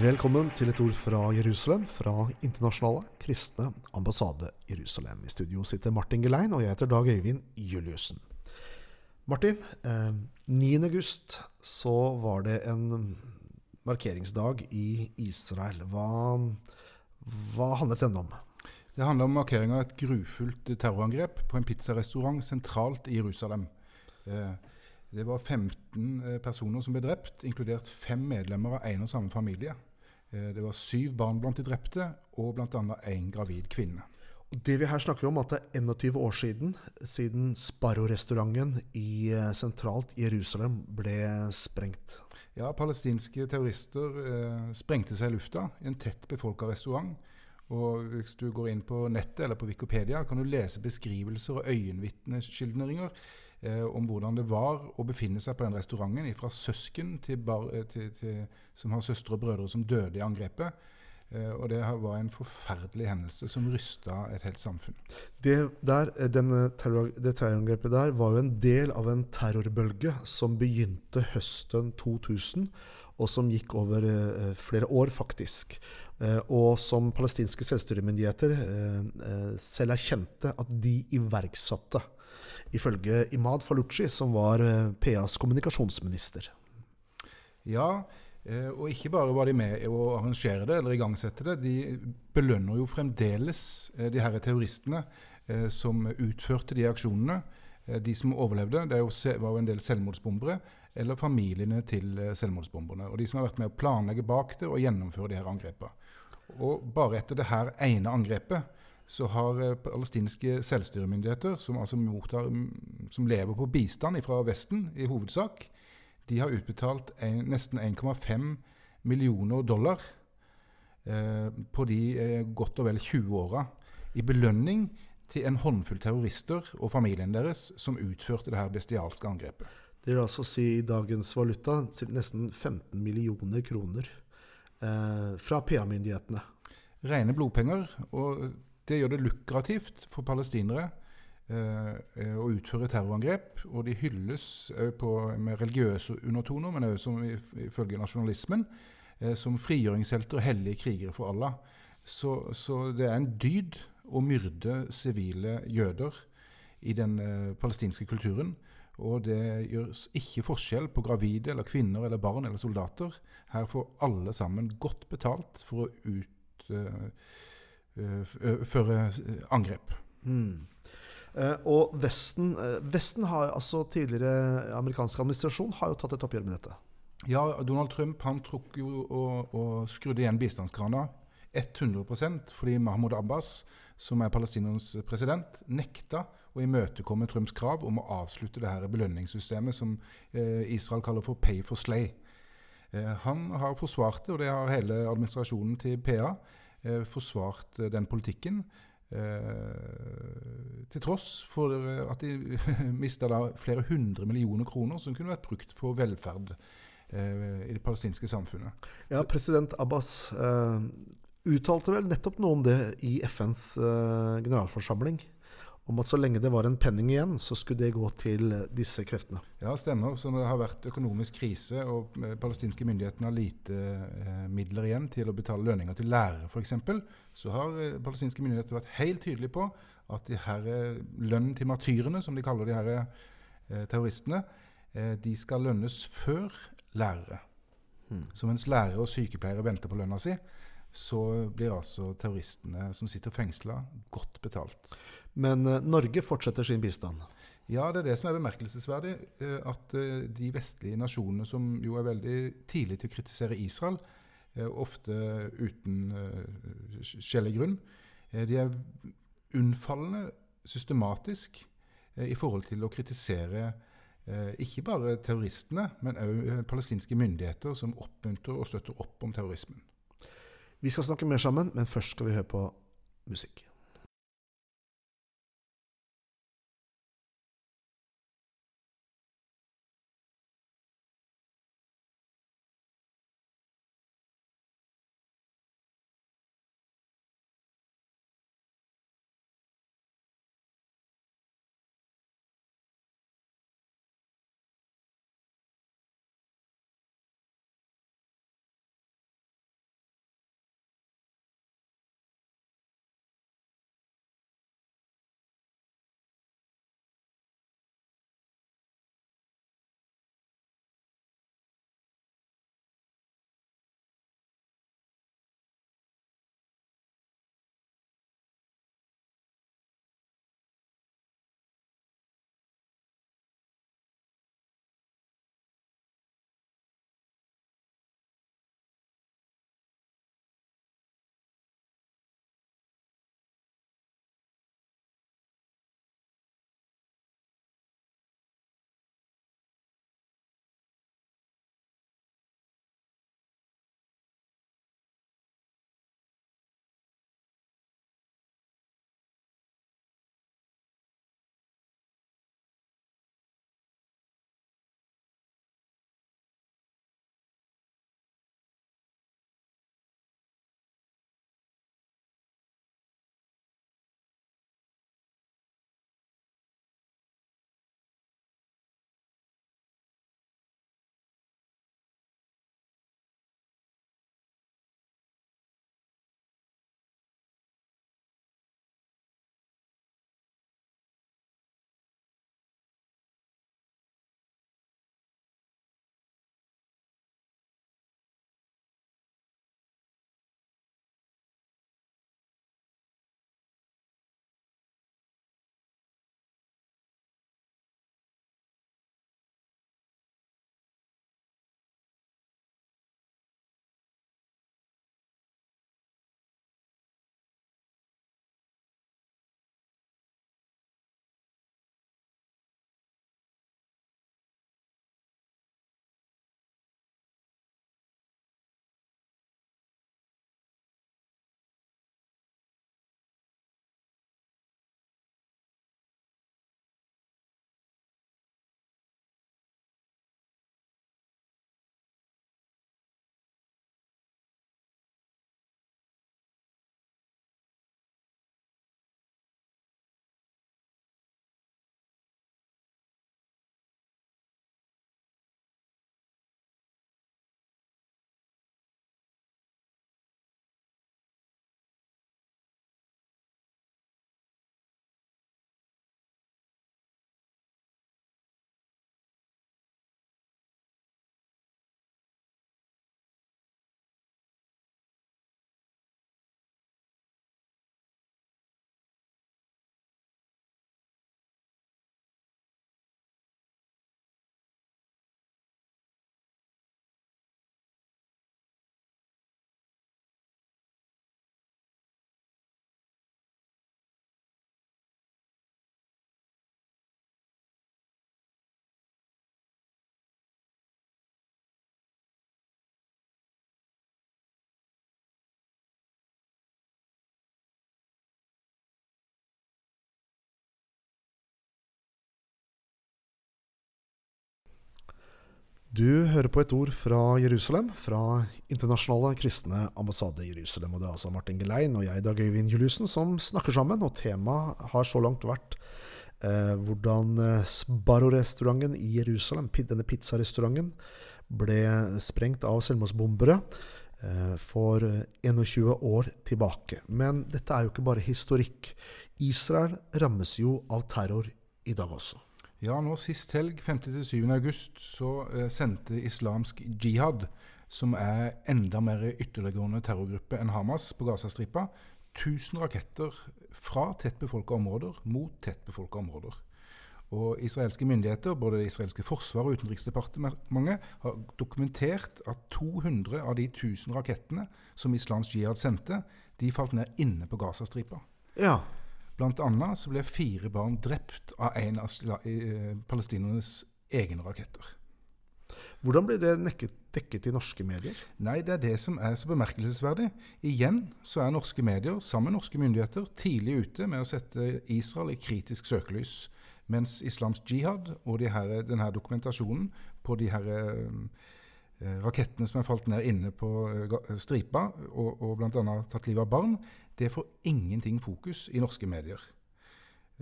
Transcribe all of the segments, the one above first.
Velkommen til et ord fra Jerusalem, fra Internasjonale kristne ambassade Jerusalem. I studio sitter Martin Gelein, og jeg heter Dag Øyvind Juliussen. Martin, eh, 9. august så var det en markeringsdag i Israel. Hva, hva handlet denne om? Det handler om markering av et grufullt terrorangrep på en pizzarestaurant sentralt i Jerusalem. Eh, det var 15 eh, personer som ble drept, inkludert fem medlemmer av en og samme familie. Eh, det var syv barn blant de drepte, og bl.a. én gravid kvinne. Det vi her snakker om, at det er 21 år siden siden Sparrow-restauranten i sentralt Jerusalem ble sprengt. Ja, palestinske terrorister eh, sprengte seg i lufta i en tett befolka restaurant. Og hvis du går inn på nettet eller på Wikipedia, kan du lese beskrivelser og øyenvitneskildringer eh, om hvordan det var å befinne seg på den restauranten, fra søsken til bar, eh, til, til, som har søstre og brødre som døde i angrepet. Eh, og det var en forferdelig hendelse som rysta et helt samfunn. Det, der, eh, terror, det terrorangrepet der var jo en del av en terrorbølge som begynte høsten 2000, og som gikk over eh, flere år, faktisk. Eh, og som palestinske selvstyremyndigheter eh, selv erkjente at de iverksatte ifølge Imad Falucci, som var eh, PAs kommunikasjonsminister. Ja, og ikke bare var de med å arrangere det eller igangsette det, de belønner jo fremdeles de her terroristene som utførte de aksjonene. De som overlevde, det var jo en del selvmordsbombere, eller familiene til selvmordsbomberne. Og de som har vært med å planlegge bak det og gjennomføre de her angrepene. Og bare etter det her ene angrepet så har eh, palestinske selvstyremyndigheter, som, altså mottar, som lever på bistand fra Vesten i hovedsak, de har utbetalt en, nesten 1,5 millioner dollar eh, på de eh, godt og vel 20 åra i belønning til en håndfull terrorister og familien deres som utførte det her bestialske angrepet. Det vil altså si i dagens valuta nesten 15 millioner kroner eh, fra PA-myndighetene. Rene blodpenger. og det gjør det lukrativt for palestinere eh, eh, å utføre terrorangrep. Og de hylles på, med religiøse undertoner, men også ifølge nasjonalismen, eh, som frigjøringshelter og hellige krigere for Allah. Så, så, det er en dyd å myrde sivile jøder i den eh, palestinske kulturen. Og det gjøres ikke forskjell på gravide eller kvinner eller barn eller soldater. Her får alle sammen godt betalt for å ut... Uh, Eh, føre eh, angrep. Mm. Uh, og Vesten, uh, Vesten har altså tidligere amerikansk administrasjon har jo tatt et oppgjør med dette. Ja, Donald Trump han trukk jo og, og skrudde igjen bistandskrana 100% fordi Mahmoud Abbas, som er palestinernes president, nekta å imøtekomme Trumps krav om å avslutte det her belønningssystemet som eh, Israel kaller for 'pay for slay'. Eh, han har forsvart det, og det har hele administrasjonen til PA eh, forsvart eh, den politikken. Eh, til tross for at de mista flere hundre millioner kroner som kunne vært brukt på velferd eh, i det palestinske samfunnet. Ja, President Abbas eh, uttalte vel nettopp noe om det i FNs eh, generalforsamling om at så lenge det var en penning igjen, så skulle det gå til disse kreftene. Ja, stemmer. Så det har vært økonomisk krise og eh, palestinske myndigheter har lite eh, midler igjen til å betale lønninger til lærere f.eks., så har eh, palestinske myndigheter vært helt tydelige på at de her eh, lønnen til martyrene, som de kaller de her eh, terroristene, eh, de skal lønnes før lærere. Hmm. Så mens lærere og sykepleiere venter på lønna si, så blir altså terroristene som sitter fengsla, godt betalt. Men uh, Norge fortsetter sin bistand? Ja, det er det som er bemerkelsesverdig. Uh, at uh, de vestlige nasjonene som jo er veldig tidlig til å kritisere Israel, ofte uten skjellig grunn, de er unnfallende systematisk i forhold til å kritisere ikke bare terroristene, men òg palestinske myndigheter som oppmuntrer og støtter opp om terrorismen. Vi skal snakke mer sammen, men først skal vi høre på musikk. Du hører på et ord fra Jerusalem, fra Internasjonale kristne ambassade i Jerusalem. Og det er altså Martin Gelein og jeg, Dag Øyvind Juliussen, som snakker sammen. Og temaet har så langt vært eh, hvordan eh, Sbarro-restauranten i Jerusalem, denne pizzarestauranten, ble sprengt av selvmordsbombere eh, for 21 år tilbake. Men dette er jo ikke bare historikk. Israel rammes jo av terror i dag også. Ja, nå sist helg, 5.-7. august, så eh, sendte Islamsk Jihad, som er enda mer ytterliggående terrorgruppe enn Hamas på Gazastripa, 1000 raketter fra tettbefolka områder mot tettbefolka områder. Og israelske myndigheter, både det israelske forsvaret og Utenriksdepartementet, har dokumentert at 200 av de 1000 rakettene som Islamsk Jihad sendte, de falt ned inne på Gazastripa. Ja. Blant annet så ble fire barn drept av en av eh, palestinernes egne raketter. Hvordan ble det nekket, dekket i norske medier? Nei, Det er det som er så bemerkelsesverdig. Igjen så er norske medier, sammen med norske myndigheter, tidlig ute med å sette Israel i kritisk søkelys. Mens Islams jihad og de her, denne dokumentasjonen på de her eh, rakettene som er falt ned inne på eh, stripa, og, og bl.a. tatt livet av barn, det får ingenting fokus i norske medier.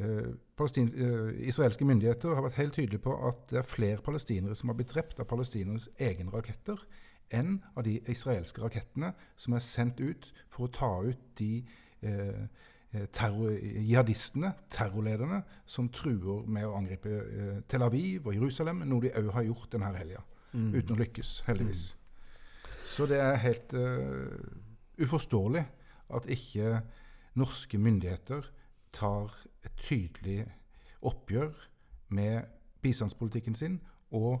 Eh, eh, israelske myndigheter har vært helt tydelige på at det er flere palestinere som har blitt drept av palestinernes egne raketter, enn av de israelske rakettene som er sendt ut for å ta ut de eh, terror, jihadistene, terrorlederne, som truer med å angripe Tel Aviv og Jerusalem, noe de òg har gjort denne helga. Mm. Uten å lykkes, heldigvis. Mm. Så det er helt uforståelig at ikke norske myndigheter tar et tydelig oppgjør med bistandspolitikken sin og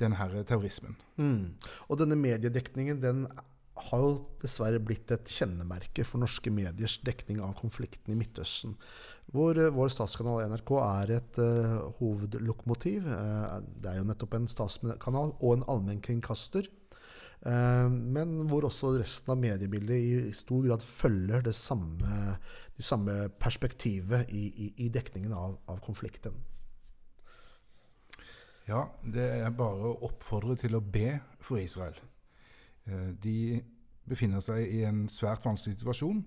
denne terrorismen. Mm. Og denne mediedekningen den har jo dessverre blitt et kjennemerke for norske mediers dekning av konflikten i Midtøsten. Hvor uh, vår statskanal NRK er et uh, hovedlokomotiv. Uh, det er jo nettopp en statskanal og en allmennkringkaster. Eh, men hvor også resten av mediebildet i stor grad følger det samme, det samme perspektivet i, i, i dekningen av, av, konflikten. Ja, det er bare å oppfordre til å be for Israel. Eh, de befinner seg i en svært vanskelig situasjon.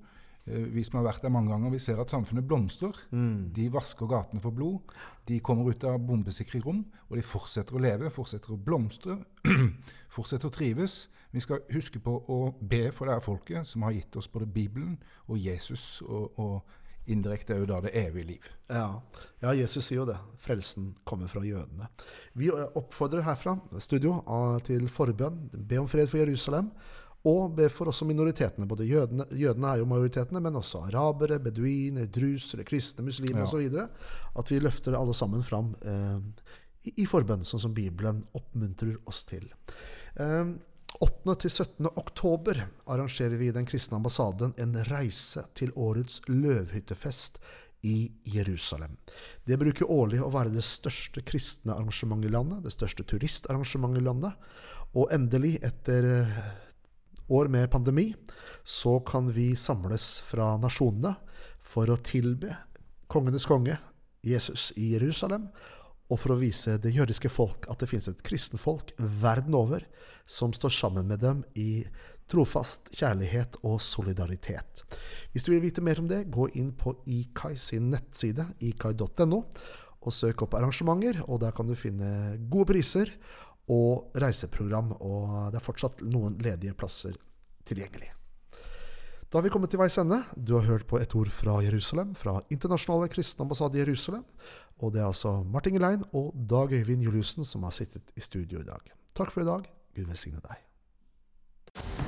Eh, vi som har vært der mange ganger, vi ser at samfunnet blomstrer. Mm. De vasker gatene for blod. De kommer ut av bombesikre rom, og de fortsetter å leve, fortsetter å blomstre, fortsetter å trives. Vi skal huske på å be for det her folket som har gitt oss både Bibelen og Jesus, og, og indirekte òg da det evige liv. Ja. ja, Jesus sier jo det. Frelsen kommer fra jødene. Vi oppfordrer herfra, studio, til forbønn. Be om fred for Jerusalem. Og be for også minoritetene. Både jødene, jødene er jo majoritetene, men også arabere, beduiner, drusere, kristne, muslimer ja. osv. At vi løfter alle sammen fram eh, i, i, forbønn, sånn som Bibelen oppmuntrer oss til. Eh, 8. til 17. oktober arrangerer vi i Den kristne ambassaden en reise til årets løvhyttefest i Jerusalem. Det bruker årlig å være det største kristne arrangementet i landet, det største turistarrangementet i landet. Og endelig, etter eh, år med pandemi, så kan vi samles fra nasjonene for å tilbe kongenes konge, Jesus i Jerusalem, og for å vise det jødiske folk at det finnes et kristenfolk verden over som står sammen med dem i trofast kjærlighet og solidaritet. Hvis du vil vite mer om det, gå inn på IKAI sin nettside, ikai.no, og søk opp arrangementer, og der kan du finne gode priser og reiseprogram, og det er fortsatt noen ledige plasser tilgjengelig. Da har vi kommet til veis ende. Du har hørt på et ord fra Jerusalem, fra Internasjonale kristne ambassade i Jerusalem. Og det er altså Martin Gelein og Dag Øyvind Juliussen som har sittet i studio i dag. Takk for i dag. Gud velsigne deg.